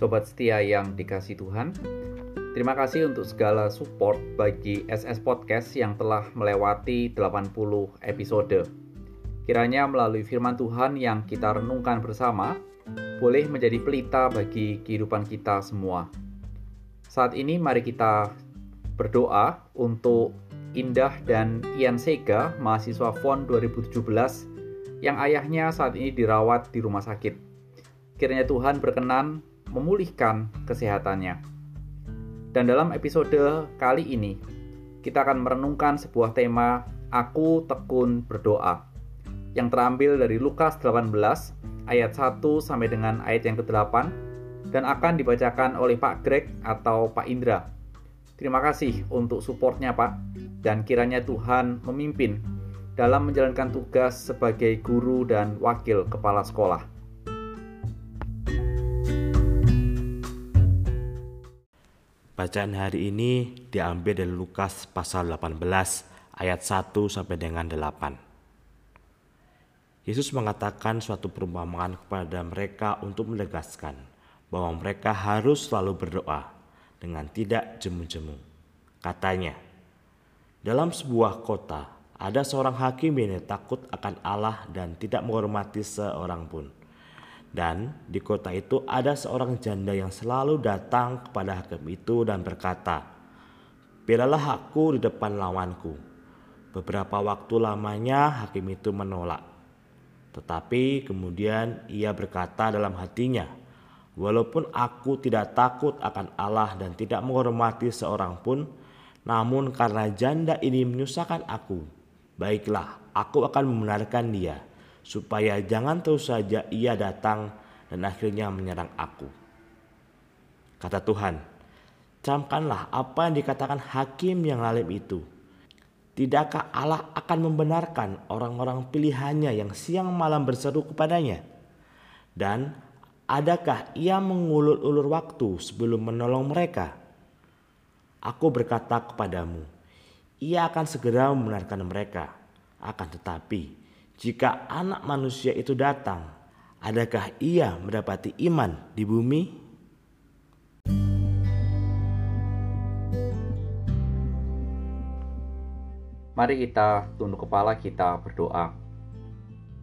Sobat setia yang dikasih Tuhan, terima kasih untuk segala support bagi SS Podcast yang telah melewati 80 episode. Kiranya melalui firman Tuhan yang kita renungkan bersama, boleh menjadi pelita bagi kehidupan kita semua. Saat ini mari kita berdoa untuk Indah dan Ian Sega, mahasiswa FON 2017, yang ayahnya saat ini dirawat di rumah sakit. Kiranya Tuhan berkenan memulihkan kesehatannya. Dan dalam episode kali ini, kita akan merenungkan sebuah tema Aku Tekun Berdoa yang terambil dari Lukas 18 ayat 1 sampai dengan ayat yang ke-8 dan akan dibacakan oleh Pak Greg atau Pak Indra. Terima kasih untuk supportnya Pak dan kiranya Tuhan memimpin dalam menjalankan tugas sebagai guru dan wakil kepala sekolah. Bacaan hari ini diambil dari Lukas pasal 18 ayat 1 sampai dengan 8. Yesus mengatakan suatu perumpamaan kepada mereka untuk menegaskan bahwa mereka harus selalu berdoa dengan tidak jemu-jemu. Katanya, dalam sebuah kota ada seorang hakim yang takut akan Allah dan tidak menghormati seorang pun. Dan di kota itu ada seorang janda yang selalu datang kepada hakim itu dan berkata, Belalah aku di depan lawanku. Beberapa waktu lamanya hakim itu menolak. Tetapi kemudian ia berkata dalam hatinya, Walaupun aku tidak takut akan Allah dan tidak menghormati seorang pun, namun karena janda ini menyusahkan aku, baiklah aku akan membenarkan dia supaya jangan terus saja ia datang dan akhirnya menyerang aku. Kata Tuhan, camkanlah apa yang dikatakan hakim yang lalim itu. Tidakkah Allah akan membenarkan orang-orang pilihannya yang siang malam berseru kepadanya? Dan adakah ia mengulur-ulur waktu sebelum menolong mereka? Aku berkata kepadamu, ia akan segera membenarkan mereka. Akan tetapi, jika anak manusia itu datang, adakah ia mendapati iman di bumi? Mari kita tunduk kepala kita berdoa.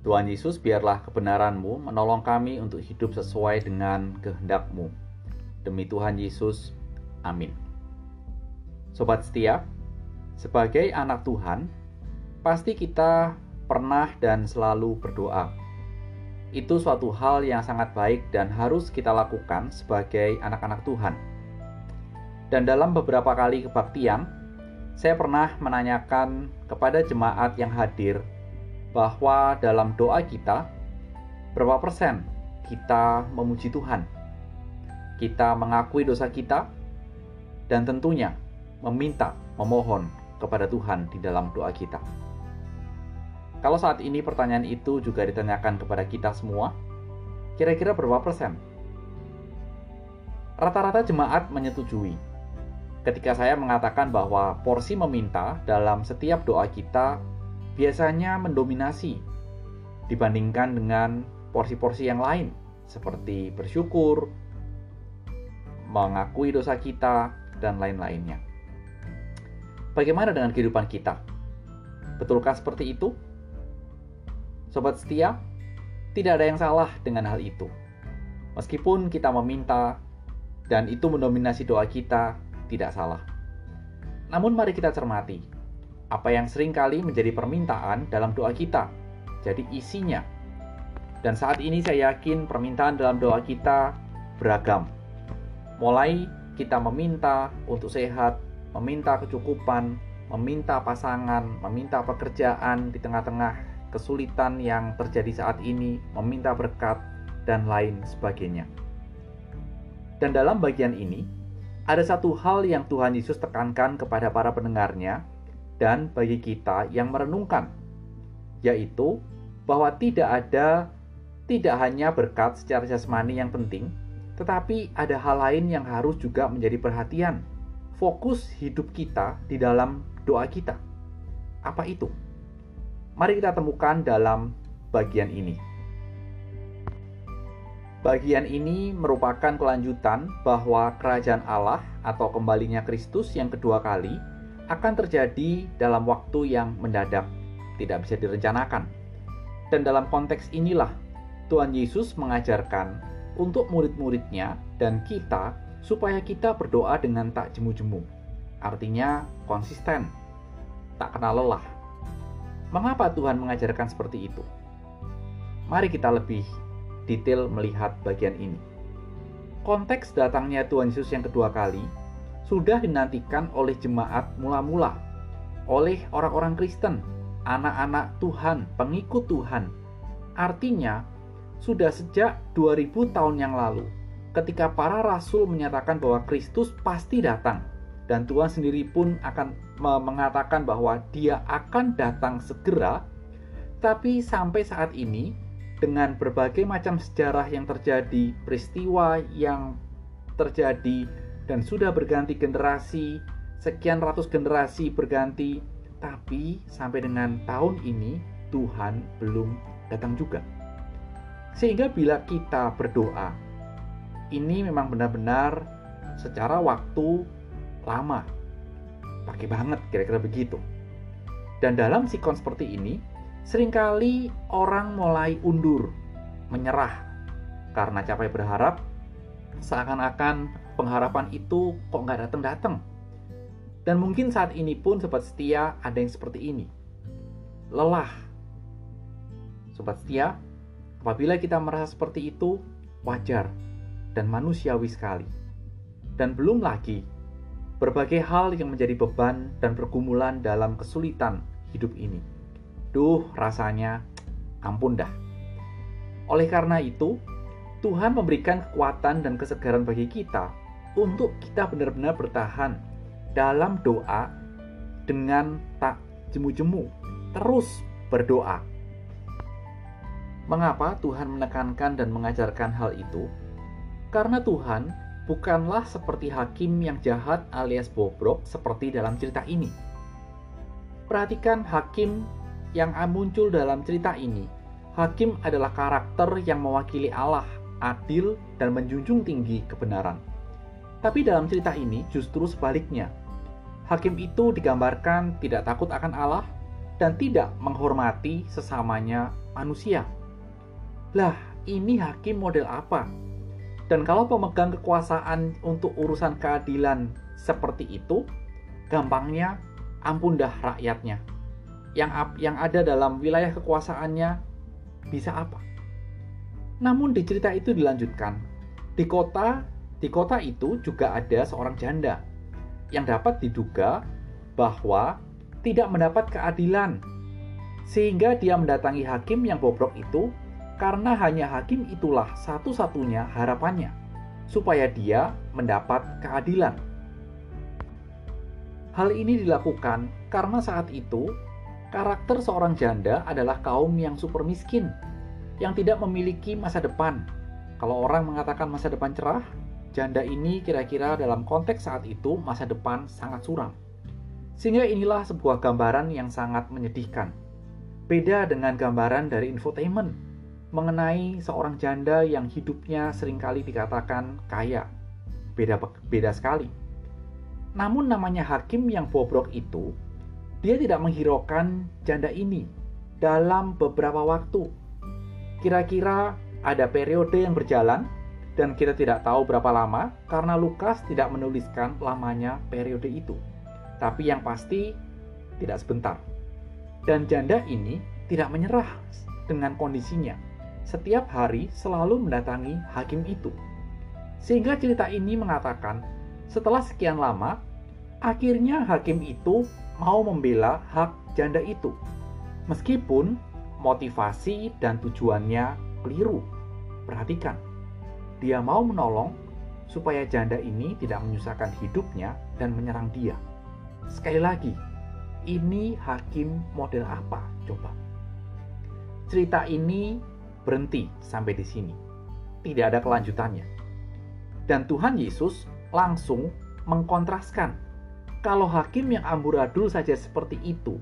Tuhan Yesus, biarlah kebenaran-Mu menolong kami untuk hidup sesuai dengan kehendak-Mu. Demi Tuhan Yesus, amin. Sobat setia, sebagai anak Tuhan, pasti kita pernah dan selalu berdoa. Itu suatu hal yang sangat baik dan harus kita lakukan sebagai anak-anak Tuhan. Dan dalam beberapa kali kebaktian, saya pernah menanyakan kepada jemaat yang hadir bahwa dalam doa kita, berapa persen kita memuji Tuhan, kita mengakui dosa kita, dan tentunya meminta, memohon kepada Tuhan di dalam doa kita. Kalau saat ini pertanyaan itu juga ditanyakan kepada kita semua, kira-kira berapa persen? Rata-rata jemaat menyetujui. Ketika saya mengatakan bahwa porsi meminta dalam setiap doa kita biasanya mendominasi dibandingkan dengan porsi-porsi yang lain, seperti bersyukur, mengakui dosa kita, dan lain-lainnya. Bagaimana dengan kehidupan kita? Betulkah seperti itu? Sobat setia, tidak ada yang salah dengan hal itu. Meskipun kita meminta dan itu mendominasi doa kita, tidak salah. Namun mari kita cermati, apa yang sering kali menjadi permintaan dalam doa kita, jadi isinya. Dan saat ini saya yakin permintaan dalam doa kita beragam. Mulai kita meminta untuk sehat, meminta kecukupan, meminta pasangan, meminta pekerjaan di tengah-tengah kesulitan yang terjadi saat ini, meminta berkat, dan lain sebagainya. Dan dalam bagian ini, ada satu hal yang Tuhan Yesus tekankan kepada para pendengarnya dan bagi kita yang merenungkan, yaitu bahwa tidak ada tidak hanya berkat secara jasmani yang penting, tetapi ada hal lain yang harus juga menjadi perhatian. Fokus hidup kita di dalam doa kita. Apa itu? Mari kita temukan dalam bagian ini. Bagian ini merupakan kelanjutan bahwa kerajaan Allah atau kembalinya Kristus yang kedua kali akan terjadi dalam waktu yang mendadak, tidak bisa direncanakan. Dan dalam konteks inilah Tuhan Yesus mengajarkan untuk murid-muridnya dan kita supaya kita berdoa dengan tak jemu-jemu. Artinya konsisten, tak kenal lelah. Mengapa Tuhan mengajarkan seperti itu? Mari kita lebih detail melihat bagian ini. Konteks datangnya Tuhan Yesus yang kedua kali sudah dinantikan oleh jemaat mula-mula, oleh orang-orang Kristen, anak-anak Tuhan, pengikut Tuhan. Artinya, sudah sejak 2000 tahun yang lalu, ketika para rasul menyatakan bahwa Kristus pasti datang, dan Tuhan sendiri pun akan mengatakan bahwa Dia akan datang segera, tapi sampai saat ini dengan berbagai macam sejarah yang terjadi, peristiwa yang terjadi, dan sudah berganti generasi, sekian ratus generasi berganti, tapi sampai dengan tahun ini Tuhan belum datang juga. Sehingga bila kita berdoa, ini memang benar-benar secara waktu lama. Pakai banget kira-kira begitu. Dan dalam sikon seperti ini, Seringkali orang mulai undur, menyerah, karena capek berharap, seakan-akan pengharapan itu kok nggak datang-datang. Dan mungkin saat ini pun Sobat Setia ada yang seperti ini. Lelah. Sobat Setia, apabila kita merasa seperti itu, wajar dan manusiawi sekali. Dan belum lagi, berbagai hal yang menjadi beban dan pergumulan dalam kesulitan hidup ini Duh, rasanya ampun dah. Oleh karena itu, Tuhan memberikan kekuatan dan kesegaran bagi kita untuk kita benar-benar bertahan dalam doa dengan tak jemu-jemu, terus berdoa. Mengapa Tuhan menekankan dan mengajarkan hal itu? Karena Tuhan bukanlah seperti hakim yang jahat alias bobrok seperti dalam cerita ini. Perhatikan hakim yang muncul dalam cerita ini, hakim adalah karakter yang mewakili Allah, adil, dan menjunjung tinggi kebenaran. Tapi dalam cerita ini justru sebaliknya. Hakim itu digambarkan tidak takut akan Allah dan tidak menghormati sesamanya manusia. Lah, ini hakim model apa? Dan kalau pemegang kekuasaan untuk urusan keadilan seperti itu, gampangnya ampun dah rakyatnya. Yang yang ada dalam wilayah kekuasaannya bisa apa. Namun di cerita itu dilanjutkan, di kota di kota itu juga ada seorang janda yang dapat diduga bahwa tidak mendapat keadilan. Sehingga dia mendatangi hakim yang bobrok itu karena hanya hakim itulah satu-satunya harapannya supaya dia mendapat keadilan. Hal ini dilakukan karena saat itu Karakter seorang janda adalah kaum yang super miskin, yang tidak memiliki masa depan. Kalau orang mengatakan masa depan cerah, janda ini kira-kira dalam konteks saat itu masa depan sangat suram. Sehingga inilah sebuah gambaran yang sangat menyedihkan. Beda dengan gambaran dari infotainment mengenai seorang janda yang hidupnya sering kali dikatakan kaya. Beda beda sekali. Namun namanya hakim yang bobrok itu dia tidak menghiraukan janda ini dalam beberapa waktu. Kira-kira ada periode yang berjalan dan kita tidak tahu berapa lama karena Lukas tidak menuliskan lamanya periode itu. Tapi yang pasti tidak sebentar. Dan janda ini tidak menyerah dengan kondisinya. Setiap hari selalu mendatangi hakim itu. Sehingga cerita ini mengatakan, setelah sekian lama, akhirnya hakim itu mau membela hak janda itu, meskipun motivasi dan tujuannya keliru. Perhatikan, dia mau menolong supaya janda ini tidak menyusahkan hidupnya dan menyerang dia. Sekali lagi, ini hakim model apa? Coba. Cerita ini berhenti sampai di sini. Tidak ada kelanjutannya. Dan Tuhan Yesus langsung mengkontraskan kalau hakim yang amburadul saja seperti itu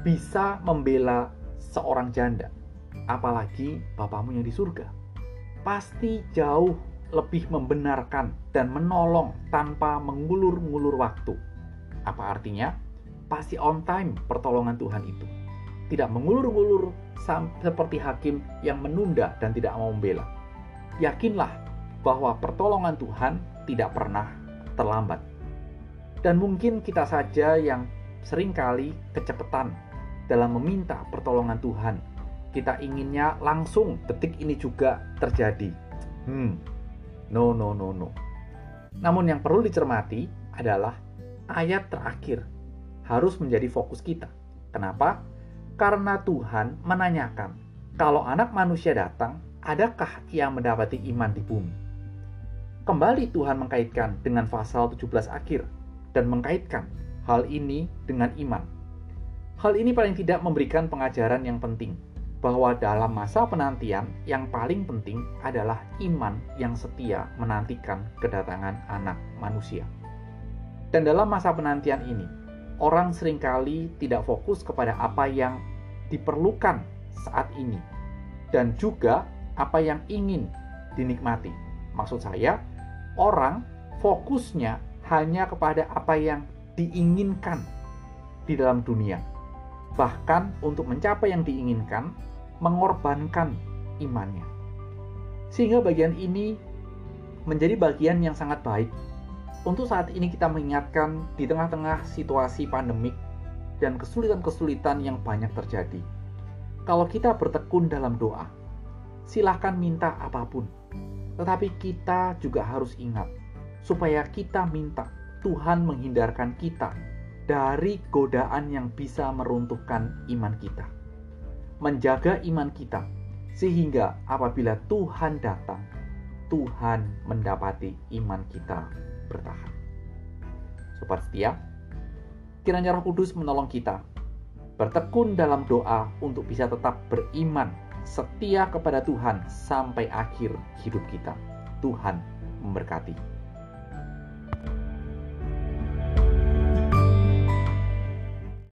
bisa membela seorang janda, apalagi bapamu yang di surga. pasti jauh lebih membenarkan dan menolong tanpa mengulur-ngulur waktu. Apa artinya? Pasti on time pertolongan Tuhan itu. Tidak mengulur-ngulur seperti hakim yang menunda dan tidak mau membela. Yakinlah bahwa pertolongan Tuhan tidak pernah terlambat. Dan mungkin kita saja yang sering kali kecepatan dalam meminta pertolongan Tuhan. Kita inginnya langsung detik ini juga terjadi. Hmm, no, no, no, no. Namun yang perlu dicermati adalah ayat terakhir harus menjadi fokus kita. Kenapa? Karena Tuhan menanyakan, kalau anak manusia datang, adakah yang mendapati iman di bumi? Kembali Tuhan mengkaitkan dengan pasal 17 akhir dan mengkaitkan hal ini dengan iman. Hal ini paling tidak memberikan pengajaran yang penting bahwa dalam masa penantian yang paling penting adalah iman yang setia menantikan kedatangan anak manusia. Dan dalam masa penantian ini, orang sering kali tidak fokus kepada apa yang diperlukan saat ini dan juga apa yang ingin dinikmati. Maksud saya, orang fokusnya hanya kepada apa yang diinginkan di dalam dunia. Bahkan untuk mencapai yang diinginkan, mengorbankan imannya. Sehingga bagian ini menjadi bagian yang sangat baik. Untuk saat ini kita mengingatkan di tengah-tengah situasi pandemik dan kesulitan-kesulitan yang banyak terjadi. Kalau kita bertekun dalam doa, silahkan minta apa pun tetapi kita juga harus ingat supaya kita minta Tuhan menghindarkan kita dari godaan yang bisa meruntuhkan iman kita. Menjaga iman kita sehingga apabila Tuhan datang, Tuhan mendapati iman kita bertahan. Sobat setia, kiranya Roh Kudus menolong kita bertekun dalam doa untuk bisa tetap beriman setia kepada Tuhan sampai akhir hidup kita. Tuhan memberkati.